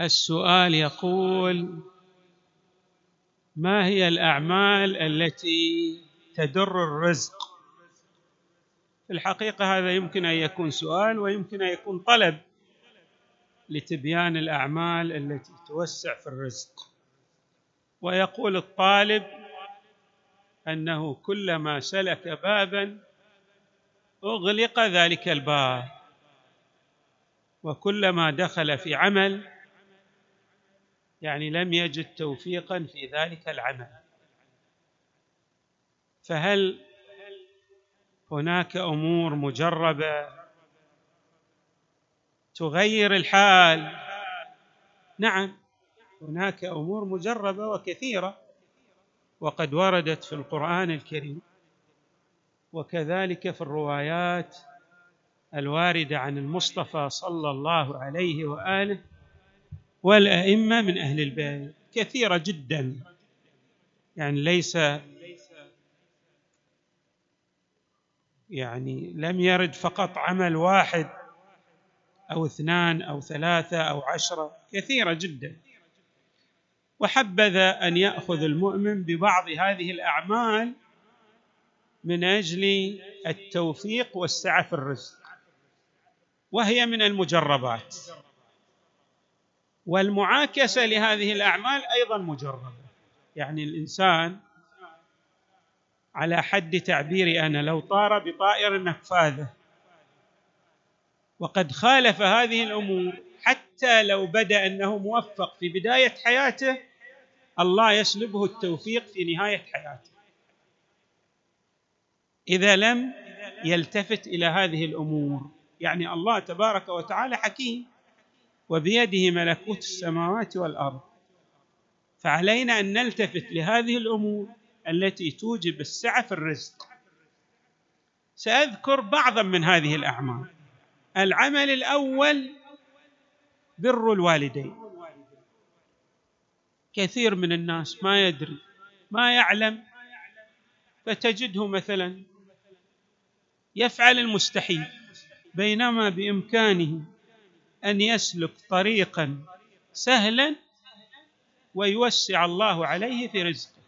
السؤال يقول ما هي الأعمال التي تدر الرزق؟ في الحقيقة هذا يمكن أن يكون سؤال ويمكن أن يكون طلب لتبيان الأعمال التي توسع في الرزق. ويقول الطالب أنه كلما سلك بابا أغلق ذلك الباب وكلما دخل في عمل يعني لم يجد توفيقا في ذلك العمل. فهل هناك أمور مجربة تغير الحال؟ نعم هناك أمور مجربة وكثيرة وقد وردت في القرآن الكريم وكذلك في الروايات الواردة عن المصطفى صلى الله عليه وآله والأئمة من أهل البيت كثيرة جدا. يعني ليس يعني لم يرد فقط عمل واحد أو اثنان أو ثلاثة أو عشرة كثيرة جدا. وحبذا أن يأخذ المؤمن ببعض هذه الأعمال من أجل التوفيق والسعة في الرزق وهي من المجربات. والمعاكسة لهذه الأعمال أيضا مجربة. يعني الإنسان على حد تعبيري أنا لو طار بطائر نفاذة وقد خالف هذه الأمور حتى لو بدأ أنه موفق في بداية حياته الله يسلبه التوفيق في نهاية حياته. إذا لم يلتفت إلى هذه الأمور يعني الله تبارك وتعالى حكيم وبيده ملكوت السماوات والأرض. فعلينا أن نلتفت لهذه الأمور التي توجب السعة في الرزق. سأذكر بعضا من هذه الأعمال. العمل الأول بر الوالدين. كثير من الناس ما يدري ما يعلم فتجده مثلا يفعل المستحيل بينما بإمكانه أن يسلك طريقا سهلا ويوسع الله عليه في رزقه.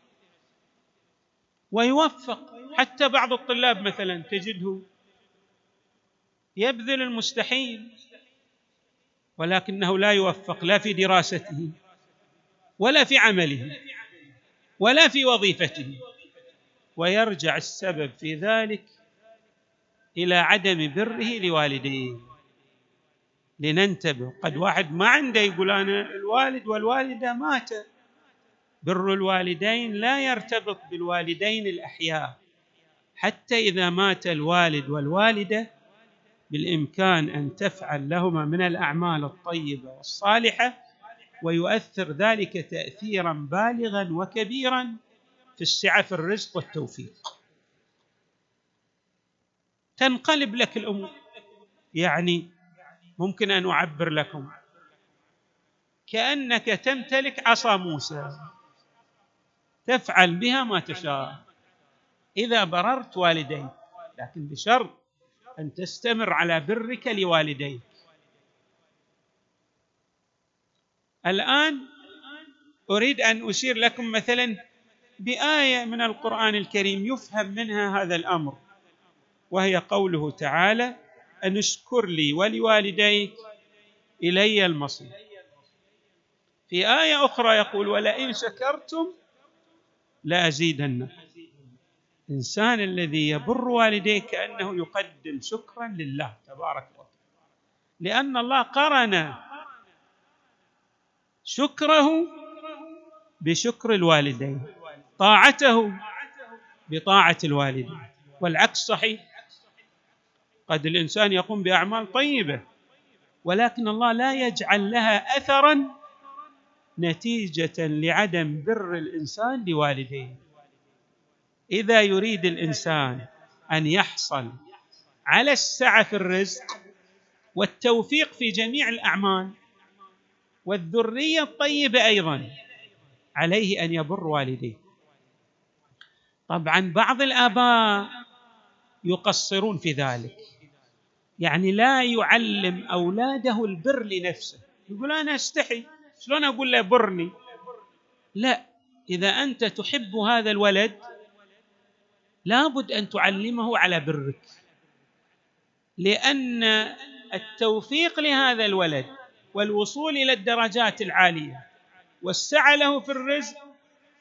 ويوفق حتى بعض الطلاب مثلا تجده يبذل المستحيل ولكنه لا يوفق لا في دراسته ولا في عمله ولا في وظيفته. ويرجع السبب في ذلك إلى عدم بره لوالديه. لننتبه. قد واحد ما عنده يقول أنا الوالد والوالدة مات بر الوالدين لا يرتبط بالوالدين الأحياء. حتى إذا مات الوالد والوالدة بالإمكان أن تفعل لهما من الأعمال الطيبة والصالحة ويؤثر ذلك تاثيرا بالغا وكبيرا في السعة في الرزق والتوفيق. تنقلب لك الأمور. يعني ممكن أن أعبر لكم. كأنك تمتلك عصا موسى. تفعل بها ما تشاء. إذا بررت والديك لكن بشرط أن تستمر على برك لوالديك. الآن أريد أن أشير لكم مثلا بآية من القرآن الكريم يفهم منها هذا الأمر وهي قوله تعالى أن اشكر لي ولوالديك إلي المصير. في آية أخرى يقول ولئن شكرتم لازيدنكم الانسان الذي يبر والديه كأنه يقدم شكرا لله تبارك وتعالى. لأن الله قرن شكره بشكر الوالدين طاعته بطاعة الوالدين والعكس صحيح. قد الإنسان يقوم بأعمال طيبة ولكن الله لا يجعل لها اثرا نتيجة لعدم بر الإنسان لوالديه. إذا يريد الإنسان أن يحصل على السعة في الرزق والتوفيق في جميع الأعمال والذرية الطيبة أيضا عليه أن يبر والديه. طبعا بعض الآباء يقصرون في ذلك. يعني لا يعلم أولاده البر لنفسه. يقول أنا أستحي. شلون أقول له برني؟ لا إذا أنت تحب هذا الولد لابد أن تعلمه على برك. لأن التوفيق لهذا الولد والوصول إلى الدرجات العالية والسعة له في الرزق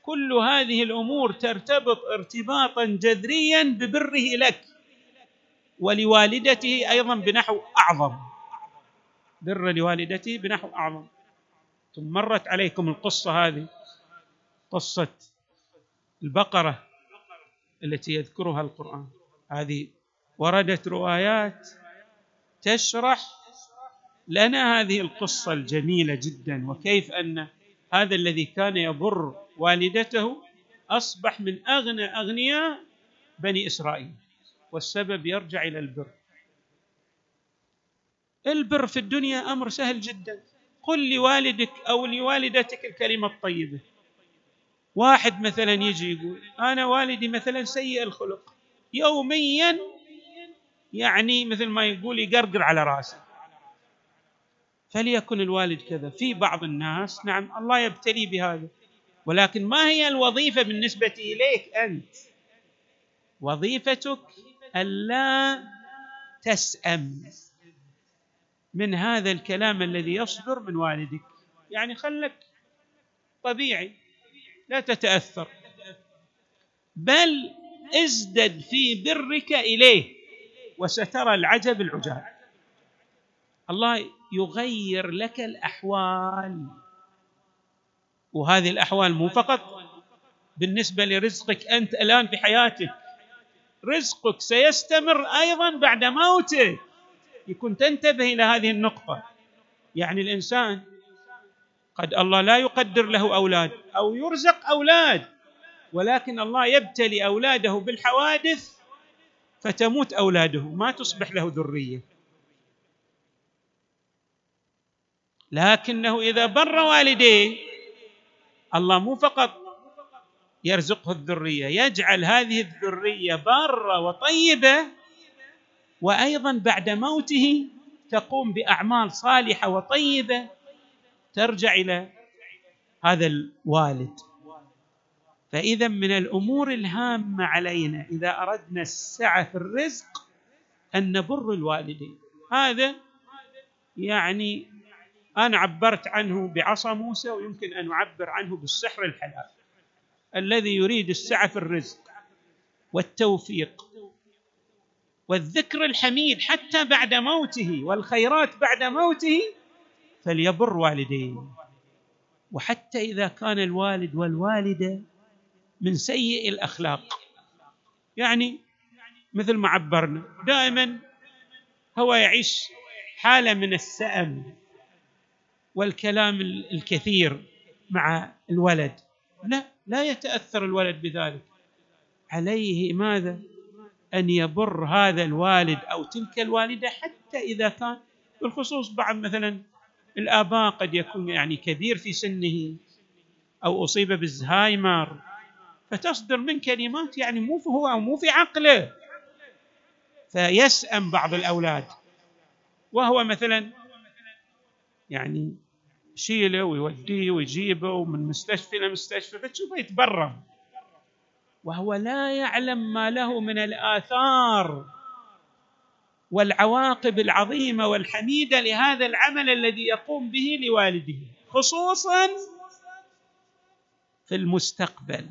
كل هذه الأمور ترتبط ارتباطا جذريا ببره لك. ولوالدته أيضا بنحو أعظم. بر لوالدته بنحو أعظم. ثم مرت عليكم القصة هذه. قصة البقرة التي يذكرها القرآن. هذه وردت روايات تشرح لنا هذه القصة الجميلة جدا. وكيف أن هذا الذي كان يضر والدته أصبح من أغنى أغنياء بني إسرائيل. والسبب يرجع إلى البر. البر في الدنيا أمر سهل جدا. قل لوالدك أو لوالدتك الكلمة الطيبة. واحد مثلا يجي يقول أنا والدي مثلا سيء الخلق. يوميا يعني مثل ما يقول يقرقر على راسه. فليكن الوالد كذا. في بعض الناس نعم الله يبتلي بهذا. ولكن ما هي الوظيفة بالنسبة إليك أنت؟ وظيفتك ألا تسأم من هذا الكلام الذي يصدر من والدك. يعني خلك طبيعي لا تتأثر. بل ازدد في برك إليه وسترى العجب العجاب. الله يغير لك الأحوال وهذه الأحوال مو فقط بالنسبة لرزقك أنت الآن في حياتك. رزقك سيستمر أيضا بعد موتك. يكون تنتبه إلى هذه النقطة. يعني الإنسان قد الله لا يقدر له أولاد أو يرزق أولاد ولكن الله يبتلي أولاده بالحوادث فتموت أولاده ما تصبح له ذرية. لكنه إذا بر والديه الله مو فقط يرزقه الذرية يجعل هذه الذرية بارة وطيبة وأيضا بعد موته تقوم بأعمال صالحة وطيبة ترجع إلى هذا الوالد. فإذا من الأمور الهامة علينا إذا أردنا السعة في الرزق أن نبر الوالدين. هذا يعني أنا عبرت عنه بعصا موسى ويمكن أن أعبر عنه بالسحر الحلال. الذي يريد السعة في الرزق والتوفيق والذكر الحميد حتى بعد موته والخيرات بعد موته فليبر والديه. وحتى إذا كان الوالد والوالدة من سيء الأخلاق. يعني مثل ما عبرنا دائما هو يعيش حالة من السأم والكلام الكثير مع الولد. لا لا يتأثر الولد بذلك. عليه ماذا؟ أن يبر هذا الوالد أو تلك الوالدة حتى إذا كان بالخصوص بعض مثلا الآباء قد يكون يعني كبير في سنه أو أصيب بالزهايمر فتصدر من كلمات يعني مو في هو أو مو في عقله. فيسأم بعض الأولاد. وهو مثلا يعني يشيله ويوديه ويجيبه ومن مستشفى إلى مستشفى فتشوفه يتبرم وهو لا يعلم ما له من الآثار والعواقب العظيمة والحميدة لهذا العمل الذي يقوم به لوالده خصوصا في المستقبل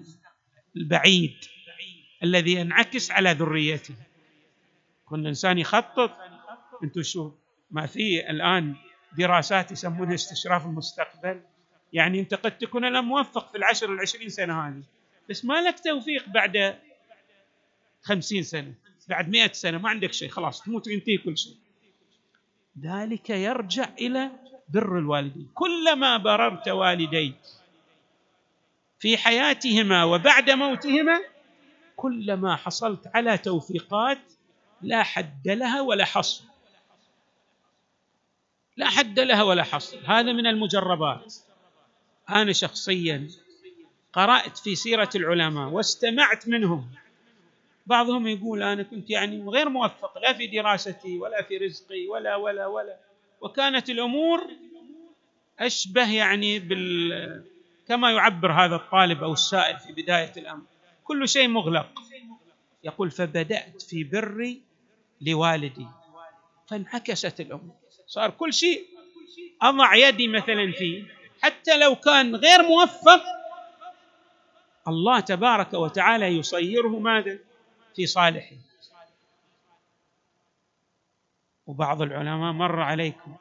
البعيد الذي ينعكس على ذريته. كل إنسان يخطط. أنتم شو ما في الآن دراسات يسمونها استشراف المستقبل. يعني أنت قد تكون الآن موفق في العشر العشرين سنة هذه بس ما لك توفيق بعد خمسين سنة بعد مئة سنة ما عندك شيء خلاص تموت وينتهي كل شيء. ذلك يرجع إلى بر الوالدين. كلما بررت والديك في حياتهما وبعد موتهما كلما حصلت على توفيقات لا حد لها ولا حصر. لا حد لها ولا حصر. هذا من المجربات. أنا شخصيا قرأت في سيرة العلماء واستمعت منهم. بعضهم يقول أنا كنت يعني غير موفق لا في دراستي ولا في رزقي ولا ولا ولا. وكانت الأمور أشبه يعني بال كما يعبر هذا الطالب أو السائل في بداية الأمر. كل شيء مغلق. يقول فبدأت في بري لوالدي. فانعكست الأمور. صار كل شيء أضع يدي مثلا فيه. حتى لو كان غير موفق الله تبارك وتعالى يصيره ماذا؟ في صالحه. وبعض العلماء مر عليكم.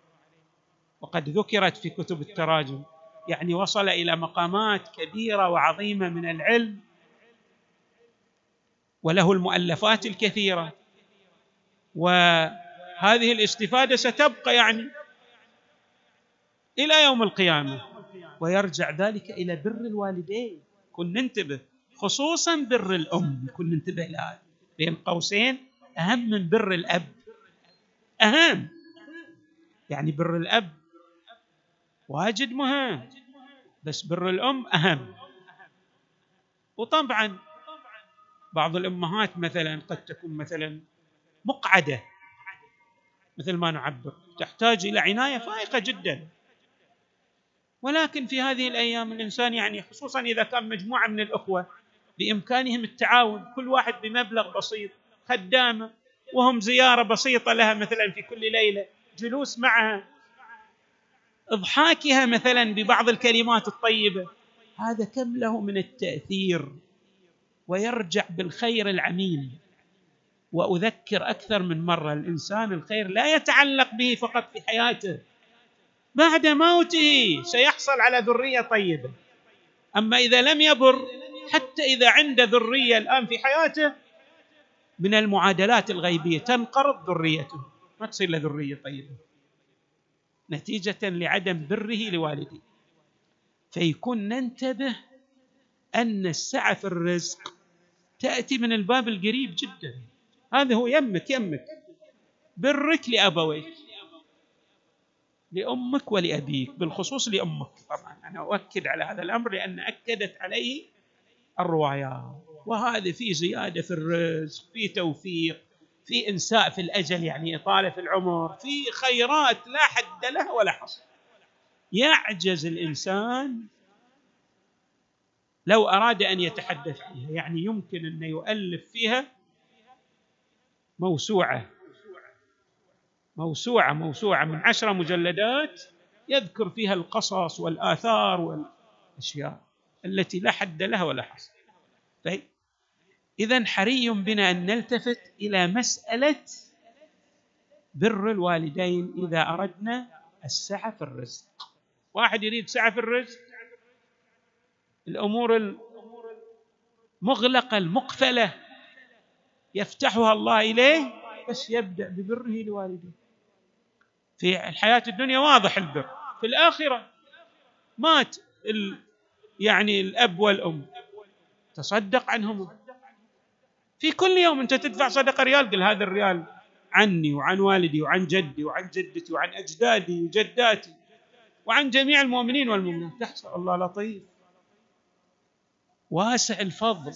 وقد ذكرت في كتب التراجم. يعني وصل إلى مقامات كبيرة وعظيمة من العلم. وله المؤلفات الكثيرة. وهذه الاستفادة ستبقى يعني إلى يوم القيامة. ويرجع ذلك إلى بر الوالدين. كن ننتبه خصوصا بر الأم. كن ننتبه لهذا بين قوسين أهم من بر الأب. أهم. يعني بر الأب واجد مهم بس بر الأم أهم. وطبعا بعض الأمهات مثلا قد تكون مثلا مقعدة. مثل ما نعبر. تحتاج إلى عناية فائقة جدا. ولكن في هذه الأيام الإنسان يعني خصوصا إذا كان مجموعة من الأخوة بإمكانهم التعاون كل واحد بمبلغ بسيط خدامة وهم زيارة بسيطة لها مثلا في كل ليلة جلوس معها إضحاكها مثلا ببعض الكلمات الطيبة. هذا كم له من التأثير؟ ويرجع بالخير العميم. وأذكر أكثر من مرة الإنسان الخير لا يتعلق به فقط في حياته. بعد موته سيحصل على ذرية طيبة. أما إذا لم يبر حتى إذا عنده ذرية الآن في حياته من المعادلات الغيبية تنقرض ذريته. ما تصير له ذرية طيبة. نتيجة لعدم بره لوالديه فيكون ننتبه أن السعة في الرزق تأتي من الباب القريب جدا. هذا هو يمك يمك. برك لأبويك. لأمك ولأبيك بالخصوص لأمك. طبعا أنا أؤكد على هذا الأمر لأن أكدت عليه الروايات وهذا في زيادة في الرزق في توفيق في إنساء في الأجل يعني إطالة في العمر في خيرات لا حد لها ولا حصر. يعجز الإنسان لو أراد أن يتحدث فيها يعني يمكن أن يؤلف فيها موسوعة. موسوعة موسوعة من عشره مجلدات يذكر فيها القصص والآثار والأشياء التي لا حد لها ولا حصر. طيب اذا حري بنا أن نلتفت إلى مسألة بر الوالدين إذا أردنا السعة في الرزق. واحد يريد سعة في الرزق؟ الأمور المغلقة المقفلة يفتحها الله إليه بس يبدأ ببره لوالديه. في الحياة الدنيا واضح البر. في الآخرة مات ال يعني الأب والأم. تصدق عنهم؟ في كل يوم أنت تدفع صدقة ريال قل هذا الريال عني وعن والدي وعن جدي وعن جدتي وعن أجدادي وجداتي وعن جميع المؤمنين والمؤمنات. تحصل الله لطيف. واسع الفضل.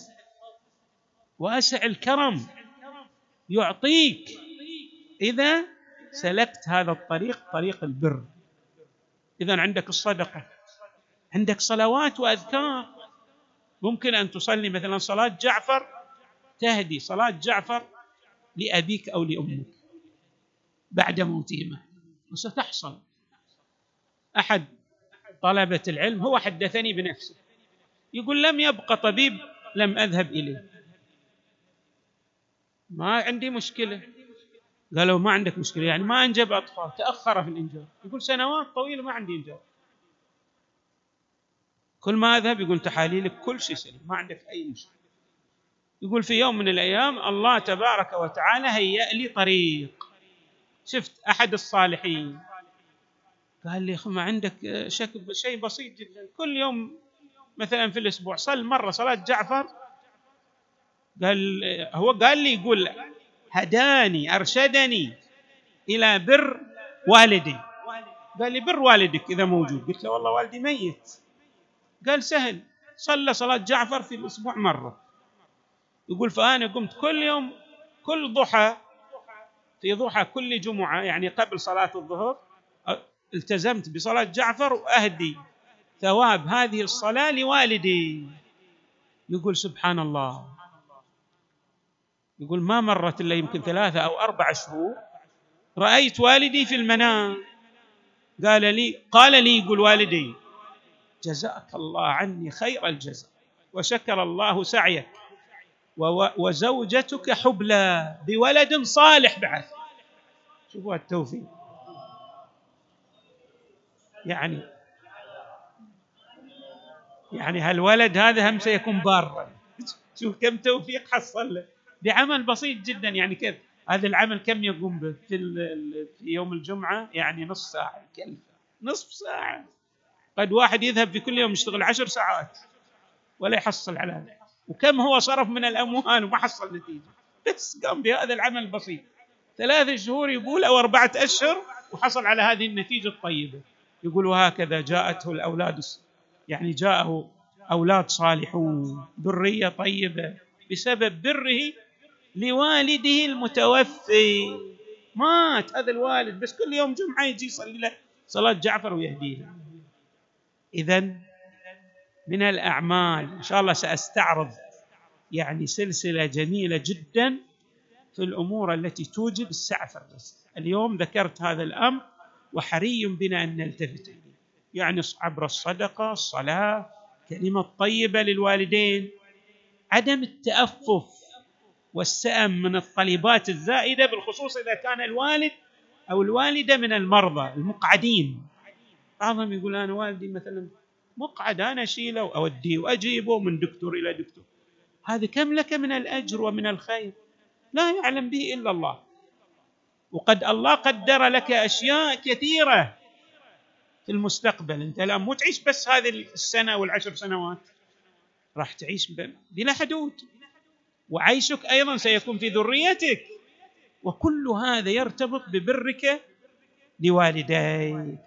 وأسع الكرم. يعطيك. إذا سلكت هذا الطريق طريق البر. اذا عندك الصدقة. عندك صلوات وأذكار. ممكن أن تصلي مثلا صلاة جعفر. تهدي صلاة جعفر لأبيك أو لأمك. بعد موتهما وستحصل. أحد طلبة العلم هو حدثني بنفسه. يقول لم يبقى طبيب لم أذهب إليه. ما عندي مشكلة. قالوا ما عندك مشكلة يعني ما أنجب أطفال. تأخر في الإنجاب. يقول سنوات طويلة ما عندي إنجاب. كل ما أذهب يقول تحاليلك كل شيء سليم ما عندك أي مشكلة. يقول في يوم من الأيام الله تبارك وتعالى هيأ لي طريق. شفت أحد الصالحين. قال لي ما عندك شك شيء بسيط جدا. كل يوم مثلا في الأسبوع صل مرة صلاة جعفر قال هو قال لي يقول هداني أرشدني إلى بر والدي. قال لي بر والدك إذا موجود. قلت له والله والدي ميت. قال سهل. صلى صلاة جعفر في الأسبوع مرة. يقول فأنا قمت كل يوم كل ضحى في ضحى كل جمعة يعني قبل صلاة الظهر التزمت بصلاة جعفر وأهدي ثواب هذه الصلاة لوالدي. يقول سبحان الله. يقول ما مرت إلا يمكن ثلاثة أو أربع شهور رأيت والدي في المنام. قال لي قال لي يقول والدي جزاك الله عني خير الجزاء وشكر الله سعيك وزوجتك حبلى بولد صالح بعد شوفوا التوفيق. يعني يعني هالولد هذا هم سيكون بارا. شوف كم توفيق حصل له. بعمل بسيط جدا. يعني كيف؟ هذا العمل كم يقوم به؟ في, في يوم الجمعة يعني نصف ساعة كلفة. نصف ساعة. قد واحد يذهب في كل يوم يشتغل عشر ساعات ولا يحصل على هذا. وكم هو صرف من الأموال وما حصل نتيجة. بس قام بهذا العمل البسيط. ثلاثة شهور يقول أو أربعة أشهر وحصل على هذه النتيجة الطيبة. يقول وهكذا جاءته الأولاد يعني جاءه أولاد صالحون ذرية طيبة. بسبب بره لوالده المتوفي. مات هذا الوالد بس كل يوم جمعة يجي يصلي له صلاة جعفر ويهديه. إذا من الأعمال إن شاء الله سأستعرض يعني سلسلة جميلة جدا في الأمور التي توجب السعة في الرزق. اليوم ذكرت هذا الأمر وحري بنا أن نلتفت إليه. يعني عبر الصدقة الصلاة كلمة طيبة للوالدين عدم التأفف. والسأم من الطلبات الزائدة بالخصوص إذا كان الوالد أو الوالدة من المرضى المقعدين. بعضهم يقول أنا والدي مثلا مقعد أنا أشيله وأوديه وأجيبه من دكتور إلى دكتور. هذا كم لك من الأجر ومن الخير؟ لا يعلم به إلا الله. وقد الله قدر لك أشياء كثيرة في المستقبل. أنت الآن مو تعيش بس هذه السنة والعشر سنوات راح تعيش بلا حدود. وعيشك أيضا سيكون في ذريتك. وكل هذا يرتبط ببرك لوالديك.